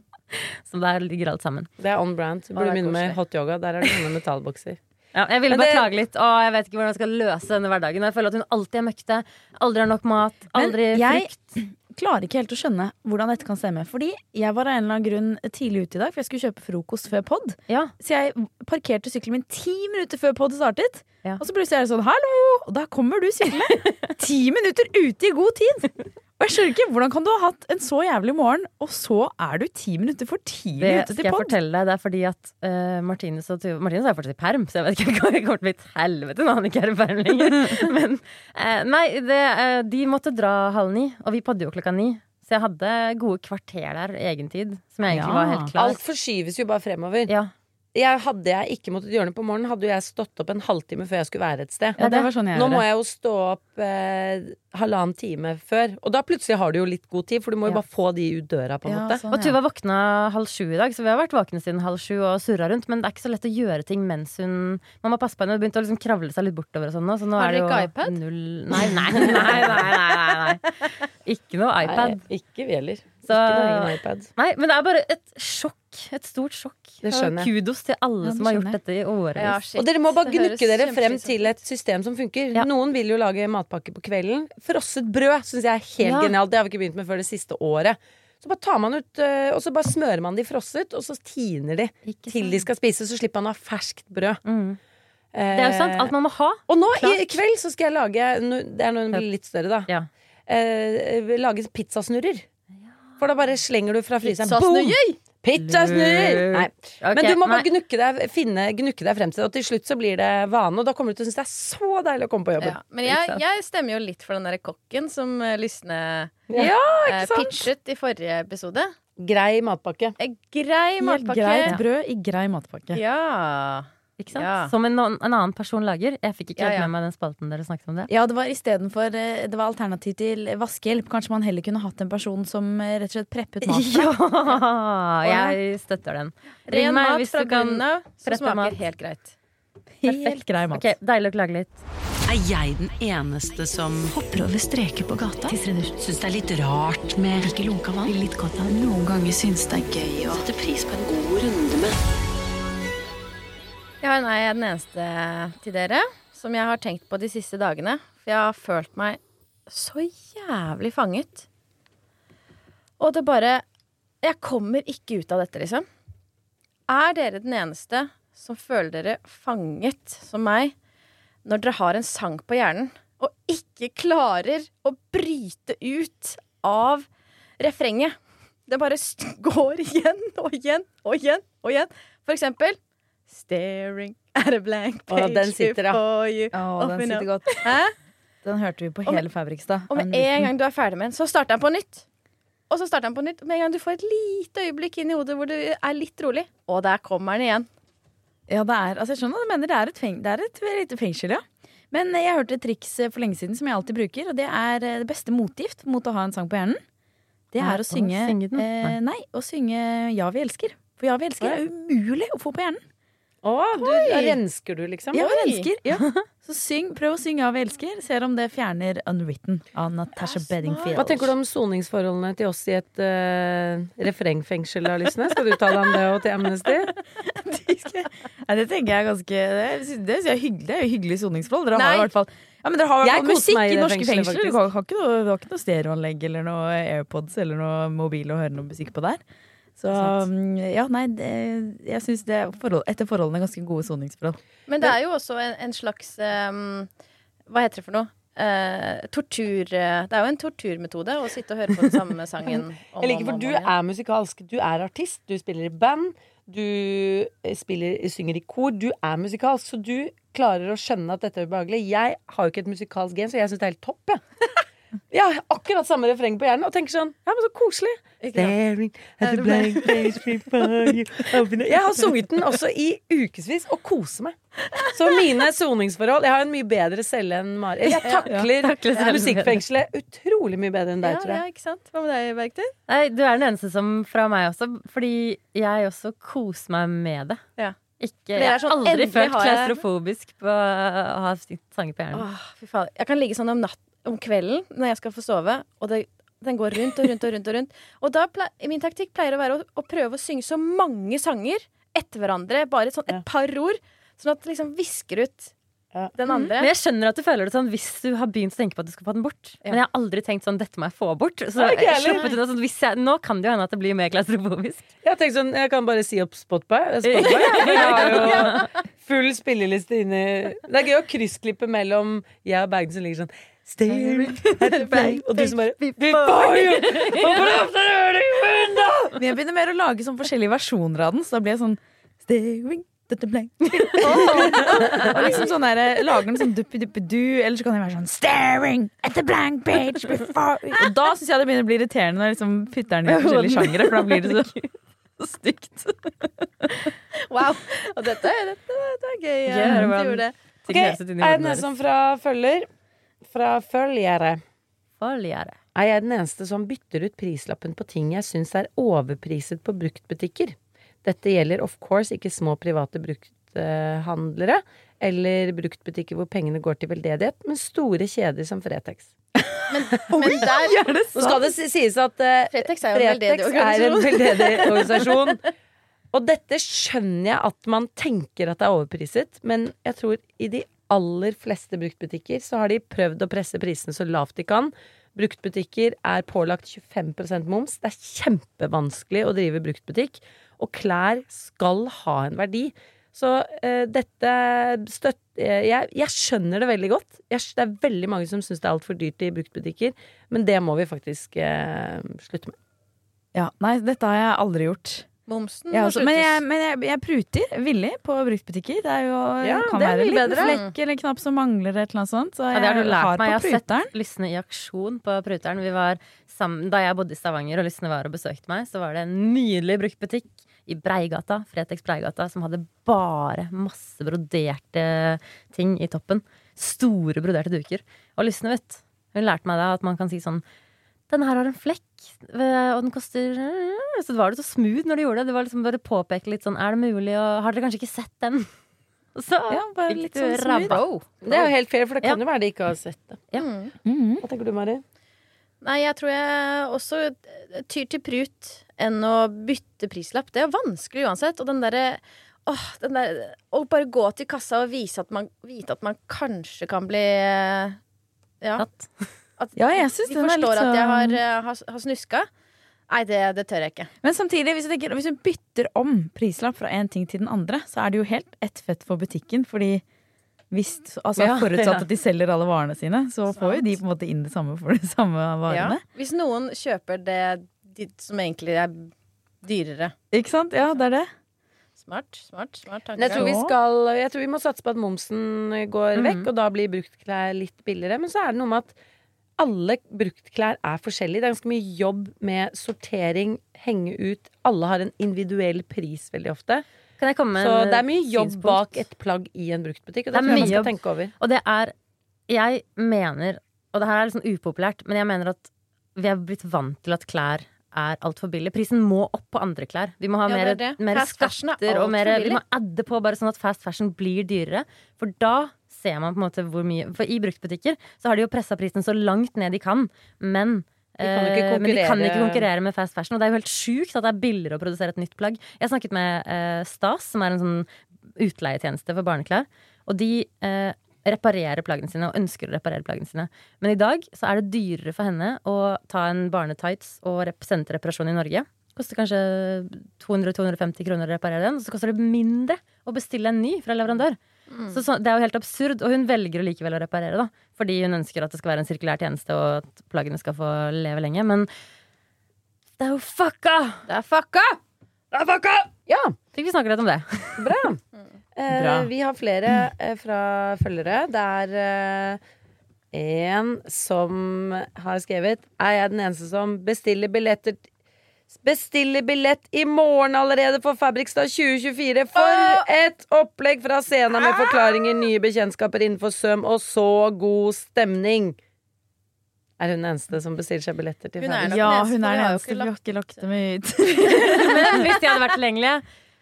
som der ligger alt sammen. Det er on brand. Du burde begynne med hot yoga. Der er det sånne metallbokser. Ja, jeg ville bare det- klage litt. Å, jeg vet ikke hvordan jeg skal løse denne hverdagen. Jeg føler at hun alltid er møkte. Aldri har nok mat. Men Aldri jeg- frukt. Klarer ikke helt å skjønne hvordan dette kan stemme. Fordi jeg var av en eller annen grunn tidlig ute i dag, for jeg skulle kjøpe frokost før pod. Ja. Så jeg parkerte sykkelen min ti minutter før pod startet. Ja. Og så plutselig er det sånn 'hallo!' og da kommer du syklende. Ti minutter ute i god tid! Og jeg skjønner ikke, Hvordan kan du ha hatt en så jævlig morgen, og så er du ti minutter for tidlig ute til pod? Det skal jeg fortelle deg. Det er fordi at uh, Martinus og Tuva Martinus er fortsatt i perm, så jeg vet ikke hva det kommer til å bli et helvete når han ikke er i perm lenger. Men uh, nei, det, uh, de måtte dra halv ni, og vi podde jo klokka ni. Så jeg hadde gode kvarter der egentid, som jeg egentlig Ja. var helt klar. Alt forskyves jo bare fremover. Ja. Jeg, hadde jeg ikke måttet gjøre det på morgenen, hadde jeg stått opp en halvtime før jeg skulle være et sted. Ja, det var sånn jeg Nå må jeg jo stå opp eh, halvannen time før, og da plutselig har du jo litt god tid, for du må jo Ja. bare få de ut døra, på en Ja, måte. sånn, Og Tuva våkna halv sju i dag, så vi har vært våkne siden halv sju og surra rundt. Men det er ikke så lett å gjøre ting mens hun Man må passe på henne. Hun begynte å liksom kravle seg litt bortover og sånn nå, så nå Har er dere ikke iPad? null Nei, nei, nei, nei, nei, nei, nei. Ikke noe iPad. Nei, ikke vi heller. Så- Ikke noe egen iPad. Nei, men det er bare et sjokk. Et stort sjokk. Det skjønner jeg. Kudos til alle Ja, som har gjort dette i årevis. Ja. Og dere må bare Det gnukke dere frem til et system som funker. Ja. Noen vil jo lage matpakke på kvelden. Frosset brød syns jeg er helt Ja. genialt. Det har vi ikke begynt med før det siste året. Så bare tar man ut, øh, og så bare smører man de frosset, og så tiner de Ikke til sant? de skal spise. Så slipper man å ha ferskt brød. Mm. Det er jo sant. Alt man må ha. Og nå i kveld så skal jeg lage Det er når den blir litt større, da. Ja. Eh, lage pizzasnurrer. For da bare slenger du fra fryseren. Pizzasnurrer? Boom! Pizzasnurrer! Nei. Okay, Men du må bare gnukke deg, finne, gnukke deg frem til det, og til slutt så blir det vane. Og da kommer du til å synes det er så deilig å komme på jobben. Ja. Men jeg, jeg stemmer jo litt for den derre kokken som eh, Lysne Ja, eh, pitchet i forrige episode. Grei matpakke. Eh, Grei Helt matpakke. greit brød i grei matpakke. Ja. Ikke sant? Ja. Som en, en annen person lager. Jeg fikk ikke Ja, helt ja. med meg den spalten dere snakket om det. Ja, det var istedenfor Det var alternativ til vaskehjelp. Kanskje man heller kunne hatt en person som eh, rett og slett preppet mat. Ja! Jeg støtter den. Ring Ren meg mat hvis fra du kan- bunnen av som smaker mat. helt greit. Helt grei mat. Ok, Deilig å klage litt. Er jeg den eneste som hopper over streker på gata? Syns det er litt rart med ikke lunka vann? Litt godt av Noen ganger syns det er gøy å sette pris på en god runde med Jeg er den eneste til dere som jeg har tenkt på de siste dagene. For jeg har følt meg så jævlig fanget. Og det bare Jeg kommer ikke ut av dette, liksom. Er dere den eneste som føler dere fanget som meg når dere har en sang på hjernen og ikke klarer å bryte ut av refrenget? Det bare går igjen og igjen og igjen og igjen. For eksempel Staring at a blank page page den sitter, ja. before you. Åh, den sitter up. godt. Hæ? Den hørte vi på hele med- Fabrikstad. Og med en gang du er ferdig med den, så starter den på nytt. Og så starter den på nytt. Med en gang du får et lite øyeblikk inn i hodet hvor du er litt rolig, og der kommer den igjen. Ja, det er, altså jeg skjønner du mener. Det er et, feng det er et lite fengsel, ja. Men jeg hørte et triks eh, for lenge siden som jeg alltid bruker, og det er eh, det beste motgift mot å ha en sang på hjernen. Det Er er å synge, synge eh, Nei, å synge Ja, vi elsker. For Ja, vi elsker er umulig å få på hjernen. Å, du, da rensker du, liksom? Ja, Oi. elsker. Ja. Så syng, prøv å synge Ja, vi elsker. Ser om det fjerner Unwritten av Natasha Bedingfield. Hva tenker du om soningsforholdene til oss i et uh, refrengfengsel da, Lysne? Skal du uttale om det og til Amnesty? Nei, det tenker jeg ganske Det, det jeg er hyggelig. Det er jo hyggelig soningsforhold. Dere har i hvert fall ja, men dere har Jeg koser musikk meg i i det norske fengselet, fengsler. faktisk. Du har, har ikke noe, du har ikke noe stereoanlegg eller noe AirPods eller noe mobil å høre noe musikk på der. Så um, ja, nei, det, jeg syns det er forhold, etter forholdene ganske gode soningsforhold. Men det er jo også en, en slags um, Hva heter det for noe? Uh, tortur eh, Det er jo en torturmetode å sitte og høre på den samme sangen. om Jeg liker, om for du er musikalsk. Du er artist, du spiller i band, du eh, spiller, synger i kor. Du er musikalsk, så du klarer å skjønne at dette er ubehagelig. Jeg har jo ikke et musikalsk gen, så jeg syns det er helt topp. Jeg. Jeg har akkurat samme refreng på hjernen og tenker sånn Ja, men så koselig. Staring at the blank face before you open. Jeg har sunget den også i ukevis og koser meg. Så mine soningsforhold Jeg har en mye bedre celle enn Mari. Jeg takler takler musikkfengselet utrolig mye bedre enn deg, Ja, tror ja, ikke sant? Hva med deg, Bergtun? Nei, du er den eneste som fra meg også, fordi jeg også koser meg med det. Ja. Ikke, er jeg har sånn, aldri følt klaustrofobisk på å ha sanger på hjernen. Åh, fy faen. Jeg kan ligge sånn om, natt, om kvelden når jeg skal få sove, og det, den går rundt og rundt og rundt. Og rundt Og da ple- min taktikk pleier å være å, å prøve å synge så mange sanger etter hverandre, bare sånn et Ja. par ord, sånn at det liksom visker ut Den andre. Men jeg skjønner at du føler det sånn hvis du har begynt å tenke på at du skal få den bort. Ja. Men jeg har aldri tenkt sånn dette må jeg få bort. Så jeg heller. sluppet unna sånn, hvis jeg, nå kan det jo hende at det blir mer klaustrofobisk. Jeg har tenkt sånn, jeg kan bare si opp Spotify. Spotify. Jeg har jo full spilleliste inni Det er gøy å kryssklippe mellom jeg og Bergen som ligger sånn Staring at the blank Og du som bare Before you window Men jeg begynner mer å lage sånn forskjellige versjoner av den, så da blir jeg sånn Staring at the blank Og liksom sånn der, Lager den sånn duppi-duppi-du, eller så kan jeg være sånn Staring at the blank page before Og da syns jeg det begynner å bli irriterende når jeg liksom putter den i forskjellige sjangere, for da blir det så, stygt. Wow. Og dette, dette, dette er gøy. Yeah, Ja, du gjorde det. Ok, Ting høres ut inni er det den som fra følger Fra følgere Følgere. Er jeg den eneste som bytter ut prislappen på ting jeg syns er overpriset på bruktbutikker? Dette gjelder of course ikke små private brukthandlere eller bruktbutikker hvor pengene går til veldedighet, men store kjeder som Fretex. Men der Nå skal det sies at uh, Fretex er Fretex er en veldedig organisasjon. Og dette skjønner jeg at man tenker at det er overpriset, men jeg tror i de aller fleste bruktbutikker så har de prøvd å presse prisene så lavt de kan. Bruktbutikker er pålagt 25% moms. Det er kjempevanskelig å drive bruktbutikk. Og klær skal ha en verdi. Så uh, dette støtt... eh, jeg, jeg skjønner det veldig godt. Jeg, det er veldig mange som syns det er altfor dyrt i bruktbutikker. Men det må vi faktisk uh, slutte med. Ja, nei, dette har jeg aldri gjort. Momsen Jeg må også, men jeg, men jeg, jeg pruter villig på bruktbutikker. Det er jo, Ja, kan det er være en liten flekk eller knapp som mangler, et eller annet sånt. Så Ja, det har du lært har meg. Jeg har pruteren. sett Lysne i aksjon på Pruteren. Vi var sammen, da jeg bodde i Stavanger og Lysne var og besøkte meg, så var det en nydelig bruktbutikk i Breigata, Fretex Breigata, som hadde bare masse broderte ting i toppen. Store broderte duker. Og Lysne, vet hun lærte meg da at man kan si sånn den her har en flekk, eh, og den koster Så var det så smooth når du gjorde det. Det var liksom bare påpeke litt sånn Er det mulig, og har dere kanskje ikke sett den? Så Ja, bare litt sånn smooth. Det er jo helt fair, for det kan Ja. jo være de ikke har sett det. Mm. Mhm. Hva tenker du, Mari? Nei, jeg tror jeg også tyr til prut enn å bytte prislapp. Det er vanskelig uansett. Og den derre Åh, den der Å bare gå til kassa og vise at man, vite at man kanskje kan bli eh, Ja. Tatt. At Ja, jeg synes de forstår litt at jeg har, sånn- eh, har, har snuska. Nei, det, det tør jeg ikke. Men samtidig, hvis du, tenker, hvis hun bytter om prislapp fra en ting til den andre, så er det jo helt ett fett for butikken. Fordi hvis, altså Ja, Forutsatt ja. at de selger alle varene sine, så får jo de på en måte inn det samme for de samme varene. Hvis noen kjøper det de, som egentlig er dyrere. Ikke sant? Ja, det er det. Smart, smart, smart tanker. jeg tror, vi skal, jeg tror vi må satse på at momsen går Mhm. vekk, og da blir bruktklær litt billigere. Men så er det noe med at alle bruktklær er forskjellige. Det er ganske mye jobb med sortering, henge ut. Alle har en individuell pris veldig ofte. Kan jeg komme Så det er mye jobb synspunkt? bak et plagg i en bruktbutikk, og det, Det er tror jeg man skal jobb. tenke over. Og det er Jeg mener, og det her er litt sånn upopulært, men jeg mener at vi er blitt vant til at klær er altfor billig. Prisen må opp på andre klær. Vi må ha Ja, mer, er mer er skatter og mer Vi må adde på bare sånn at fast fashion blir dyrere. For da ser man på en måte hvor mye For i bruktbutikker så har de jo pressa prisen så langt ned de kan, men De kan eh, men de kan ikke konkurrere med fast fashion. Og det er jo helt sjukt at det er billigere å produsere et nytt plagg. Jeg snakket med eh, Stas, som er en sånn utleietjeneste for barneklær. Og de eh, reparerer plaggene sine og ønsker å reparere plaggene sine. Men i dag så er det dyrere for henne å ta en barnetights og sende til reparasjon i Norge. Koster kanskje 200-250 kroner å reparere den, og så koster det mindre å bestille en ny fra leverandør. Så, så Det er jo helt absurd, og hun velger jo likevel å reparere, da. Fordi hun ønsker at det skal være en sirkulær tjeneste, og at plaggene skal få leve lenge. Men det er jo fucka! Det er fucka! Det er fucka! Ja, Fikk vi snakke litt om det. bra. Eh, Bra. vi har flere eh, fra følgere. Det er eh, en som har skrevet Er jeg den eneste som bestiller billetter Bestiller billett i morgen allerede for Fabrikstad 2024. For et opplegg fra scenen med forklaringer, nye bekjentskaper innenfor søm og så god stemning. Er hun den eneste som bestiller seg billetter til Fabrikstad? Ja, hun er den eneste. Vi har ikke lagt dem ut. Men hvis de hadde vært tilgjengelige,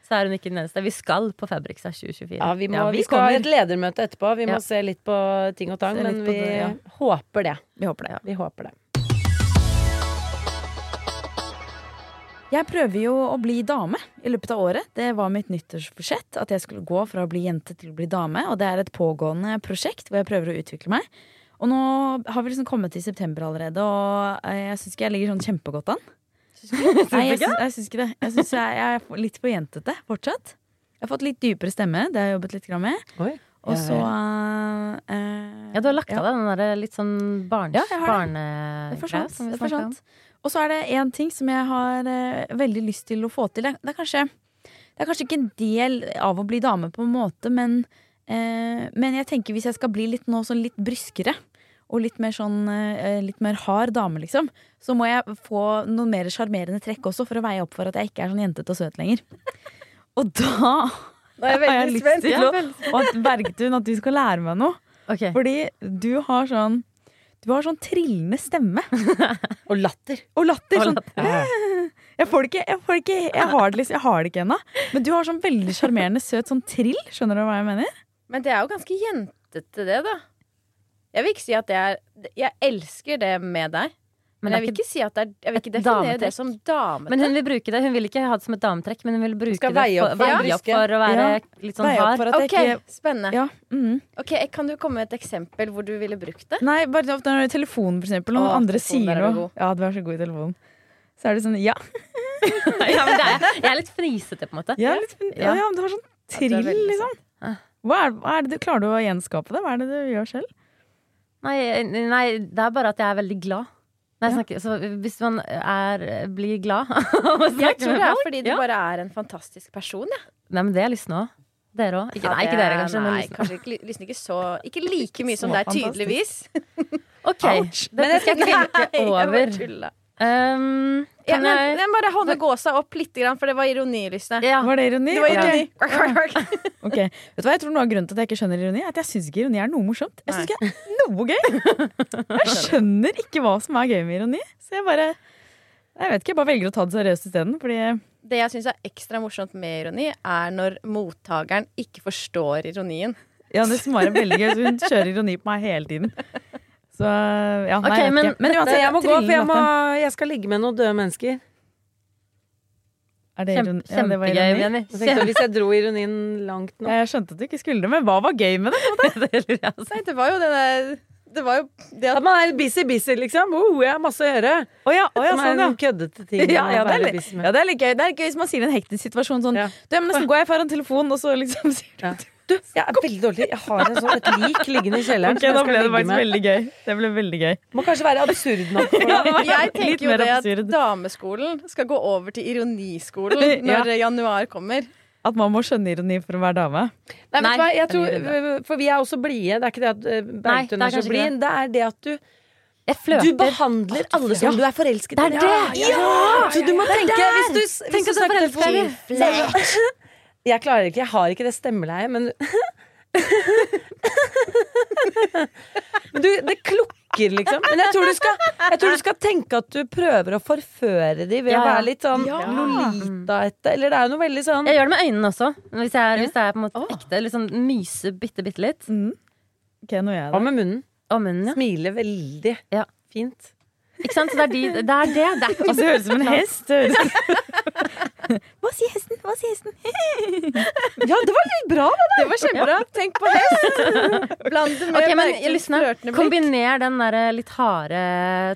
så er hun ikke den eneste. Vi skal på Fabrikstad 2024. Ja, vi, må, Ja, vi, vi skal ha et ledermøte etterpå. Vi må Ja. se litt på ting og tang, men vi det, ja. håper det. Vi håper det. Vi håper det. Jeg prøver jo å bli dame i løpet av året. Det var mitt nyttårsbudsjett. At jeg skulle gå fra å bli jente til å bli dame. Og det er et pågående prosjekt hvor jeg prøver å utvikle meg. Og nå har vi liksom kommet til september allerede, og eh, jeg syns ikke jeg ligger sånn kjempegodt an. Nei, jeg syns, jeg syns ikke det. Jeg syns jeg, jeg er litt for jentete fortsatt. Jeg har fått litt dypere stemme, det har jeg jobbet litt med. Oi. Og så uh, Ja, du har lagt ja. av deg den der litt sånn barns, Ja, barnegreia. Det forsvant. Og så er det én ting som jeg har eh, veldig lyst til å få til. Det, er kanskje, det er kanskje ikke en del av å bli dame, på en måte, men, eh, men jeg tenker hvis jeg skal bli litt nå sånn litt bryskere og litt mer sånn eh, litt mer hard dame, liksom, så må jeg få noen mer sjarmerende trekk også for å veie opp for at jeg ikke er sånn jentete og søt lenger. Og da er jeg har jeg lyst spent. til å, og at Bergtun, at du skal lære meg noe. Okay. Fordi du har sånn Du har sånn trillende stemme. Og latter. Og latter. Og Sånn, jeg får det ikke, jeg, får det ikke, jeg har det, liksom, jeg har det ikke ennå. Men du har sånn veldig sjarmerende søt sånn trill. Skjønner du hva jeg mener? Men det er jo ganske jentete, det, da. Jeg vil ikke si at det er Jeg elsker det med deg. Men jeg vil ikke si at det er Jeg vil ikke definere det som dametrekk. Men hun vil bruke det. Hun vil ikke ha det som et dametrekk, men hun vil bruke skal det opp for, veie opp for å være Ja. litt sånn hard. OK, ikke spennende. ja, Mm. Ok, Kan du komme med et eksempel hvor du ville brukt det? Nei, bare når telefonen, for eksempel. Og Åh, andre sier er noe. Ja, du er så god i telefonen. Så er det sånn ja. ja, er, jeg er litt fnisete, på en måte. ja, litt, ja, ja du har sånn trill, liksom. Hva er, hva er det du, klarer du å gjenskape det? Hva er det du gjør selv? Nei, nei, det er bare at jeg er veldig glad. Jeg Ja. snakker, så hvis man er, blir glad Jeg tror det er fordi du ja. bare er en fantastisk person. Ja. Nei, men det er lyst nå. Dere òg. Ikke, nei, ikke dere, kanskje. Nei, kanskje ikke, liksom ikke så Ikke like mye som deg, tydeligvis. Ok, Ouch. dette skal jeg tenke jeg bare over. Um, Ja, men, jeg men bare holde gåsa opp litt, for det var ironi, Lysne. ja. Var det ironi? Det var ironi. Ok, Vet du hva, Jeg tror noe av grunnen til at jeg ikke skjønner ironi, er at jeg syns ikke ironi er noe morsomt. Jeg syns ikke er noe gøy. Jeg skjønner ikke hva som er gøy med ironi. Så jeg bare Jeg vet ikke, jeg bare velger å ta det seriøst isteden. Fordi Det jeg syns er ekstra morsomt med ironi, er når mottakeren ikke forstår ironien. ja, det som var veldig gøy, så hun kjører ironi på meg hele tiden. Så ja, nei, okay, jeg vet men ikke. Men uansett, jeg må gå, for jeg, må, jeg skal ligge med noen døde mennesker. Er det Kjempe, ironi? Ja, det kjempegøy. Jenny. Hvis jeg dro ironien langt nå Jeg skjønte at du ikke skulle det, men hva var gøy med det? Nei, det var jo det der Det var jo det At at man er busy-busy, liksom. Oh, jeg har masse å gjøre. Oh, ja, oh, ja, sånn, ja. køddete ting. Ja, ja, det er, litt, busy med. ja, det er litt gøy. Det er gøy hvis man sier i en hektisk situasjon sånn Ja. Du, men Nesten går jeg foran telefonen, og så liksom sier du Ja. Du, jeg er veldig dårlig. Jeg har en sånn, et lik liggende i kjelleren. Ok, som da ble det faktisk med. veldig gøy. Det ble veldig gøy. Må kanskje være absurd nok. for Ja. Jeg tenker jo det at dameskolen skal gå over til ironiskolen Ja. når januar kommer. At man må skjønne ironi for å være dame. Nei, Nei, hva? Jeg tror, for vi er også blide. Det er ikke det at eh, Bergtun er så blid. Det er det at du, du behandler alle som du er forelsket Det er det! Ja! Så du må tenke hvis du, hvis Tenk du er snakker telefon- Jeg klarer ikke, jeg har ikke det stemmeleiet, men Men du, det klukker, liksom. Men jeg tror, du skal, jeg tror du skal tenke at du prøver å forføre dem ved Ja, å ja. være litt sånn Ja. Lolita etter Eller det er jo noe veldig sånn Jeg gjør det med øynene også. Hvis jeg er, hvis jeg er på en måte ekte. Liksom myse bitte, bitte litt. Mm. Ok, nå gjør jeg Hva det. med munnen? Og munnen, ja. Smiler veldig Ja. fint. Ikke sant? Så det er, de, det, er det. Det er ikke Altså, det høres ut som en hest. Det Hva sier hesten? Hva sier hesten? Ja, det var litt bra! Det var kjempebra. Tenk på hest! Bland det med okay, men blikk. kombiner den der litt harde,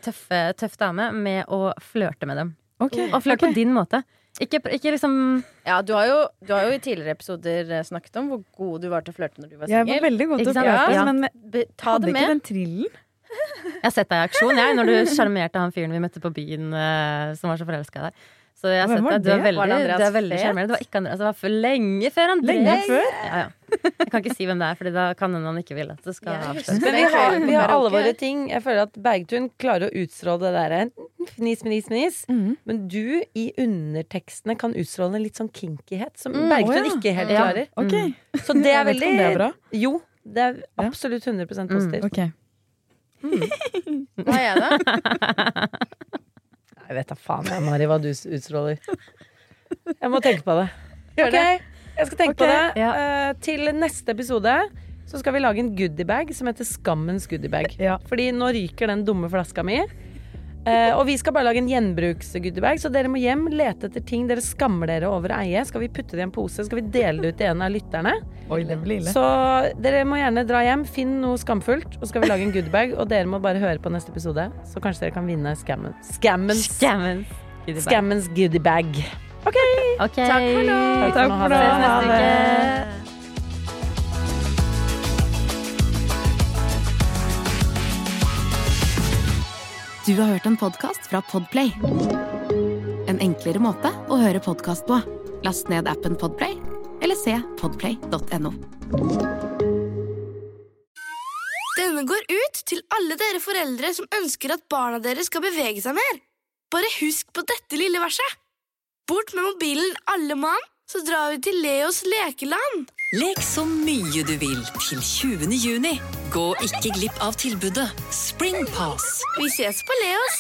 tøffe, tøff dame med å flørte med dem. Okay. Og flørte okay. på din måte. Ikke, ikke liksom Ja, du har, jo, du har jo i tidligere episoder eh, snakket om hvor god du var til å flørte når du var Jeg var singel. veldig god til å flørte, Ja. men Ta hadde det ikke den trillen. Jeg har sett deg i aksjon, jeg, når du sjarmerte han fyren vi møtte på byen eh, som var så forelska i deg. Så jeg har Hvem sett deg. Du er veldig, Var du er veldig sjarmerende. Det var ikke Andreas, det var for lenge før Andreas. Lenge før? Ja, ja. Jeg kan ikke si hvem det er, Fordi da kan hende han ikke vil at det skal avsløres. Men vi har, vi har alle våre ting. Jeg føler at Bergtun klarer å utstråle det derre fnis, fnis, fnis. Mhm. Men du i undertekstene kan utstråle en litt sånn kinkighet som Mm, Bergtun ikke helt klarer. Ok, Så det er veldig det er. Jo, det er absolutt 100 positivt. Ok. Hva er det? Jeg vet da faen jeg, Mari, hva du utstråler. Jeg må tenke på det. Gjør Ok, jeg skal tenke på det. ja. Eh, til neste episode så skal vi lage en goodiebag som heter Skammens goodiebag. Ja. Fordi nå ryker den dumme flaska mi. Eh, og vi skal bare lage en gjenbruks-goodiebag, så dere må hjem, lete etter ting dere skammer dere over å eie. Skal vi putte det i en pose? Skal vi dele det ut til en av lytterne? Oi, det blir ille. Så dere må gjerne dra hjem, finn noe skamfullt, og skal vi lage en goodiebag. Og dere må bare høre på neste episode, så kanskje dere kan vinne Scammen. Scammens, Scammens. Scammens goodiebag. OK. Ok. Takk for nå. Takk for nå. Ha det. Du har hørt en podkast fra Podplay. En enklere måte å høre podkast på. Last ned appen Podplay, eller se podplay.no. Denne går ut til alle dere foreldre som ønsker at barna deres skal bevege seg mer. Bare husk på dette lille verset. Bort med mobilen alle mann, så drar vi til Leos lekeland. Lek så mye du vil til 20. juni. Gå ikke glipp av tilbudet Springpass. Vi ses på Leos.